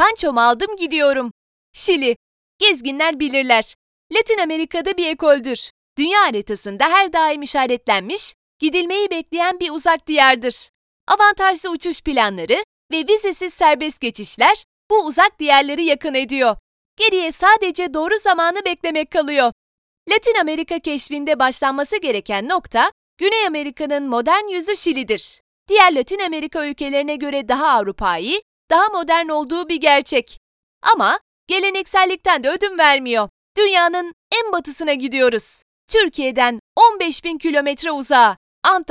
Pançomu aldım gidiyorum. Şili. Gezginler bilirler. Latin Amerika'da bir ekoldür. Dünya haritasında her daim işaretlenmiş, gidilmeyi bekleyen bir uzak diyardır. Avantajlı uçuş planları ve vizesiz serbest geçişler bu uzak diyarları yakın ediyor. Geriye sadece doğru zamanı beklemek kalıyor. Latin Amerika keşfinde başlanması gereken nokta, Güney Amerika'nın modern yüzü Şili'dir. Diğer Latin Amerika ülkelerine göre daha Avrupa'yı, daha modern olduğu bir gerçek. Ama geleneksellikten de ödün vermiyor. Dünyanın en batısına gidiyoruz. Türkiye'den 15 bin kilometre uzağa, Ant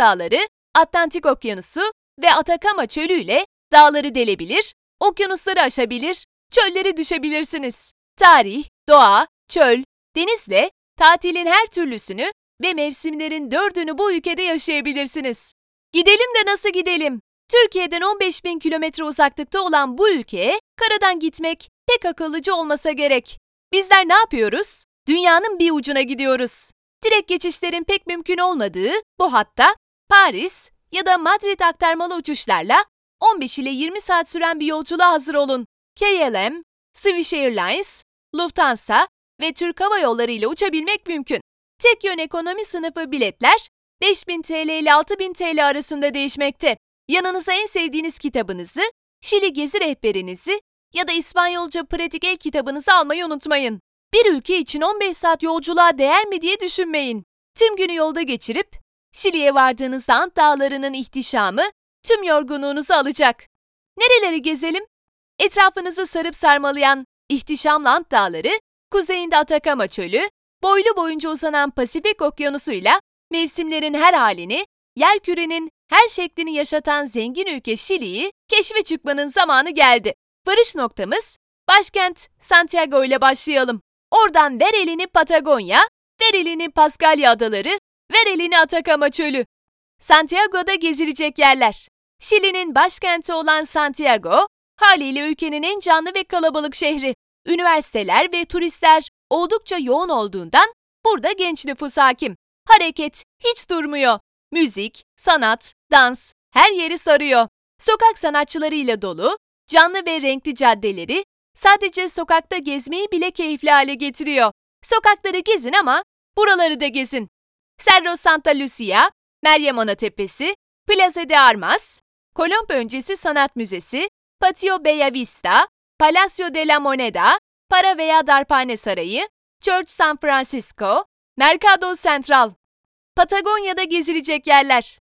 Atlantik Okyanusu ve Atakama Çölü ile dağları delebilir, okyanusları aşabilir, çölleri düşebilirsiniz. Tarih, doğa, çöl, denizle tatilin her türlüsünü ve mevsimlerin dördünü bu ülkede yaşayabilirsiniz. Gidelim de nasıl gidelim? Türkiye'den 15 bin kilometre uzaklıkta olan bu ülkeye karadan gitmek pek akıllıcı olmasa gerek. Bizler ne yapıyoruz? Dünyanın bir ucuna gidiyoruz. Direkt geçişlerin pek mümkün olmadığı bu hatta Paris ya da Madrid aktarmalı uçuşlarla 15 ile 20 saat süren bir yolculuğa hazır olun. KLM, Swiss Airlines, Lufthansa ve Türk Hava Yolları ile uçabilmek mümkün. Tek yön ekonomi sınıfı biletler 5000 TL ile 6000 TL arasında değişmekte. Yanınıza en sevdiğiniz kitabınızı, Şili gezi rehberinizi ya da İspanyolca pratik el kitabınızı almayı unutmayın. Bir ülke için 15 saat yolculuğa değer mi diye düşünmeyin. Tüm günü yolda geçirip Şili'ye vardığınızda Ant Dağları'nın ihtişamı tüm yorgunluğunuzu alacak. Nereleri gezelim? Etrafınızı sarıp sarmalayan ihtişamlı Ant Dağları, kuzeyinde Atakama Çölü, boylu boyunca uzanan Pasifik Okyanusu'yla mevsimlerin her halini, yerkürenin her şeklini yaşatan zengin ülke Şili'yi keşfe çıkmanın zamanı geldi. Varış noktamız başkent Santiago ile başlayalım. Oradan ver elini Patagonya, ver elini Paskalya Adaları, ver elini Atakama Çölü. Santiago'da gezilecek yerler. Şili'nin başkenti olan Santiago, haliyle ülkenin en canlı ve kalabalık şehri. Üniversiteler ve turistler oldukça yoğun olduğundan burada genç nüfus hakim. Hareket hiç durmuyor. Müzik, sanat, dans her yeri sarıyor. Sokak sanatçılarıyla dolu, canlı ve renkli caddeleri sadece sokakta gezmeyi bile keyifli hale getiriyor. Sokakları gezin ama buraları da gezin. Cerro Santa Lucia, Meryem Ana Tepesi, Plaza de Armas, Kolomb öncesi Sanat Müzesi, Patio Bellavista, Palacio de la Moneda, Para veya Darphane Sarayı, Church San Francisco, Mercado Central. Patagonya'da gezilecek yerler.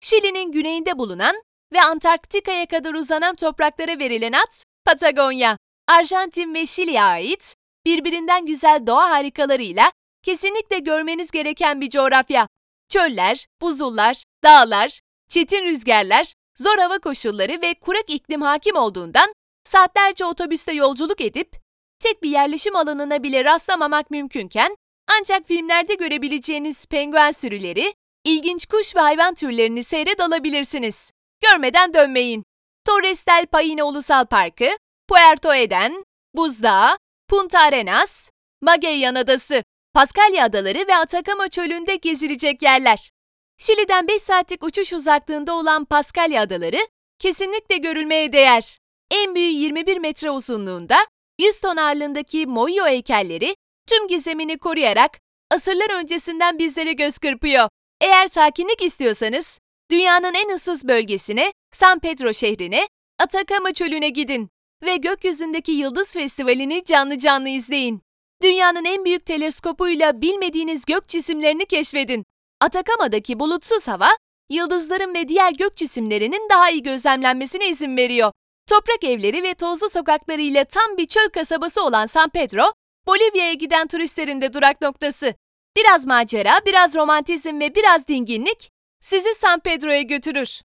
Şili'nin güneyinde bulunan ve Antarktika'ya kadar uzanan topraklara verilen ad Patagonya. Arjantin ve Şili'ye ait birbirinden güzel doğa harikalarıyla kesinlikle görmeniz gereken bir coğrafya. Çöller, buzullar, dağlar, çetin rüzgarlar, zor hava koşulları ve kurak iklim hakim olduğundan saatlerce otobüste yolculuk edip tek bir yerleşim alanına bile rastlamamak mümkünken ancak filmlerde görebileceğiniz penguen sürüleri, ilginç kuş ve hayvan türlerini seyret alabilirsiniz. Görmeden dönmeyin. Torres del Paine Ulusal Parkı, Puerto Eden, Buzdağı, Punta Arenas, Magellan Adası, Paskalya Adaları ve Atakama Çölü'nde gezilecek yerler. Şili'den 5 saatlik uçuş uzaklığında olan Paskalya Adaları kesinlikle görülmeye değer. En büyüğü 21 metre uzunluğunda, 100 ton ağırlığındaki Moyo heykelleri tüm gizemini koruyarak asırlar öncesinden bizlere göz kırpıyor. Eğer sakinlik istiyorsanız, dünyanın en ıssız bölgesine, San Pedro şehrine, Atakama Çölü'ne gidin ve gökyüzündeki Yıldız Festivali'ni canlı canlı izleyin. Dünyanın en büyük teleskopuyla bilmediğiniz gök cisimlerini keşfedin. Atakama'daki bulutsuz hava, yıldızların ve diğer gök cisimlerinin daha iyi gözlemlenmesine izin veriyor. Toprak evleri ve tozlu sokaklarıyla tam bir çöl kasabası olan San Pedro, Bolivya'ya giden turistlerin de durak noktası. Biraz macera, biraz romantizm ve biraz dinginlik sizi San Pedro'ya götürür.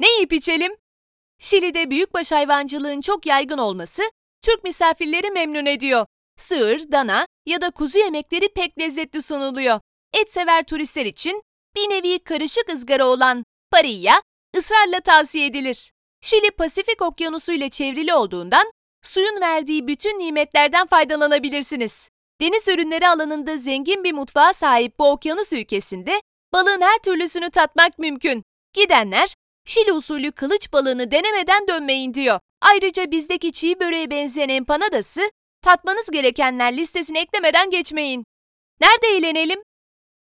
Ne yiyip içelim? Şili'de büyükbaş hayvancılığın çok yaygın olması Türk misafirleri memnun ediyor. Sığır, dana ya da kuzu yemekleri pek lezzetli sunuluyor. Et sever turistler için bir nevi karışık ızgara olan parilla ısrarla tavsiye edilir. Şili Pasifik Okyanusu ile çevrili olduğundan suyun verdiği bütün nimetlerden faydalanabilirsiniz. Deniz ürünleri alanında zengin bir mutfağa sahip bu okyanus ülkesinde balığın her türlüsünü tatmak mümkün. Gidenler Şili usulü kılıç balığını denemeden dönmeyin diyor. Ayrıca bizdeki çiğ böreğe benzeyen empanadası tatmanız gerekenler listesine eklemeden geçmeyin. Nerede eğlenelim?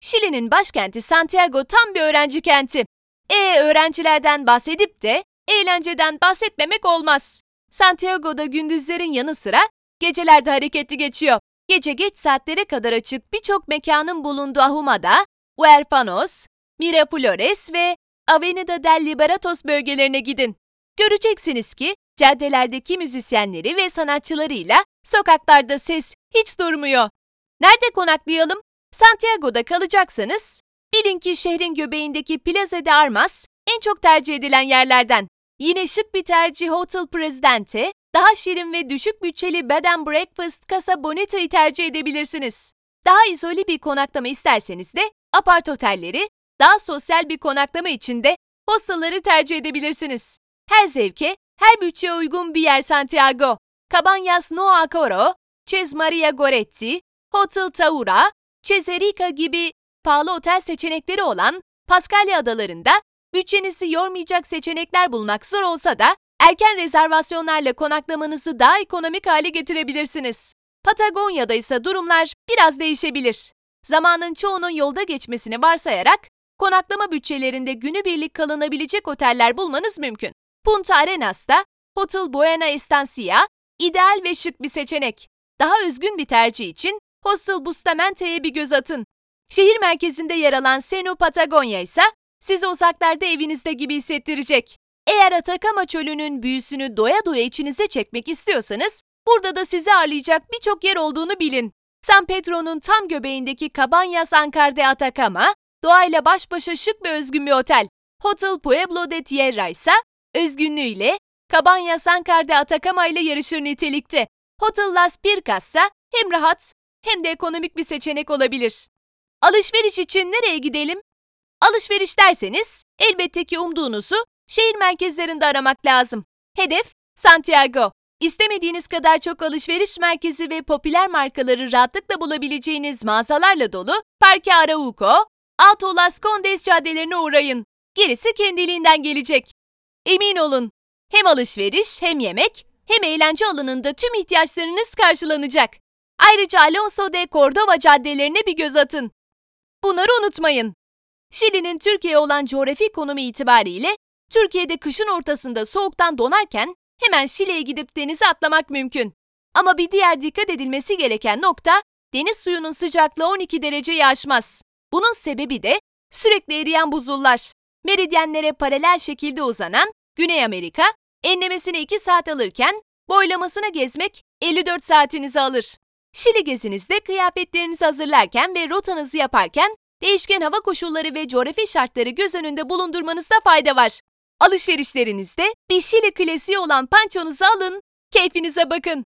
Şili'nin başkenti Santiago tam bir öğrenci kenti. E öğrencilerden bahsedip de eğlenceden bahsetmemek olmaz. Santiago'da gündüzlerin yanı sıra gecelerde hareketli geçiyor. Gece geç saatlere kadar açık birçok mekanın bulunduğu Ahumada, Huerfanos, Miraflores ve Avenida del Liberatos bölgelerine gidin. Göreceksiniz ki caddelerdeki müzisyenleri ve sanatçılarıyla sokaklarda ses hiç durmuyor. Nerede konaklayalım? Santiago'da kalacaksanız bilin ki şehrin göbeğindeki Plaza de Armas en çok tercih edilen yerlerden. Yine şık bir tercih Hotel Presidente, daha şirin ve düşük bütçeli Bed and Breakfast Casa Bonita'yı tercih edebilirsiniz. Daha izole bir konaklama isterseniz de apart otelleri, daha sosyal bir konaklama için de hostelları tercih edebilirsiniz. Her zevke, her bütçeye uygun bir yer Santiago. Cabañas No Acoro, Chez Maria Goretti, Hotel Taura, Ceserica gibi pahalı otel seçenekleri olan Paskalya adalarında bütçenizi yormayacak seçenekler bulmak zor olsa da erken rezervasyonlarla konaklamanızı daha ekonomik hale getirebilirsiniz. Patagonya'da ise durumlar biraz değişebilir. Zamanın çoğunun yolda geçmesini varsayarak konaklama bütçelerinde günübirlik kalınabilecek oteller bulmanız mümkün. Punta Arenas'ta Hotel Buena Estancia ideal ve şık bir seçenek. Daha üzgün bir tercih için Hostel Bustamante'ye bir göz atın. Şehir merkezinde yer alan Seno Patagonya ise sizi uzaklarda evinizde gibi hissettirecek. Eğer Atakama çölünün büyüsünü doya doya içinize çekmek istiyorsanız, burada da sizi ağırlayacak birçok yer olduğunu bilin. San Pedro'nun tam göbeğindeki Cabañas Ancar de Atacama, doğayla baş başa şık ve özgün bir otel. Hotel Pueblo de Tierra ise özgünlüğüyle Cabañas Ancar de Atacama ile yarışır nitelikte. Hotel Las Pircas ise hem rahat hem de ekonomik bir seçenek olabilir. Alışveriş için nereye gidelim? Alışveriş derseniz elbette ki umduğunuzu şehir merkezlerinde aramak lazım. Hedef Santiago. İstemediğiniz kadar çok alışveriş merkezi ve popüler markaları rahatlıkla bulabileceğiniz mağazalarla dolu Parque Arauco, Alto Las Condes caddelerine uğrayın. Gerisi kendiliğinden gelecek. Emin olun, hem alışveriş hem yemek hem eğlence alanında tüm ihtiyaçlarınız karşılanacak. Ayrıca Alonso de Cordova caddelerine bir göz atın. Bunları unutmayın. Şili'nin Türkiye olan coğrafi konumu itibariyle Türkiye'de kışın ortasında soğuktan donarken hemen Şile'ye gidip denize atlamak mümkün. Ama bir diğer dikkat edilmesi gereken nokta deniz suyunun sıcaklığı 12 dereceyi aşmaz. Bunun sebebi de sürekli eriyen buzullar. Meridyenlere paralel şekilde uzanan Güney Amerika enlemesine 2 saat alırken boylamasını gezmek 54 saatinizi alır. Şili gezinizde kıyafetlerinizi hazırlarken ve rotanızı yaparken değişken hava koşulları ve coğrafi şartları göz önünde bulundurmanızda fayda var. Alışverişlerinizde bir Şili klasiği olan pançonuzu alın, keyfinize bakın.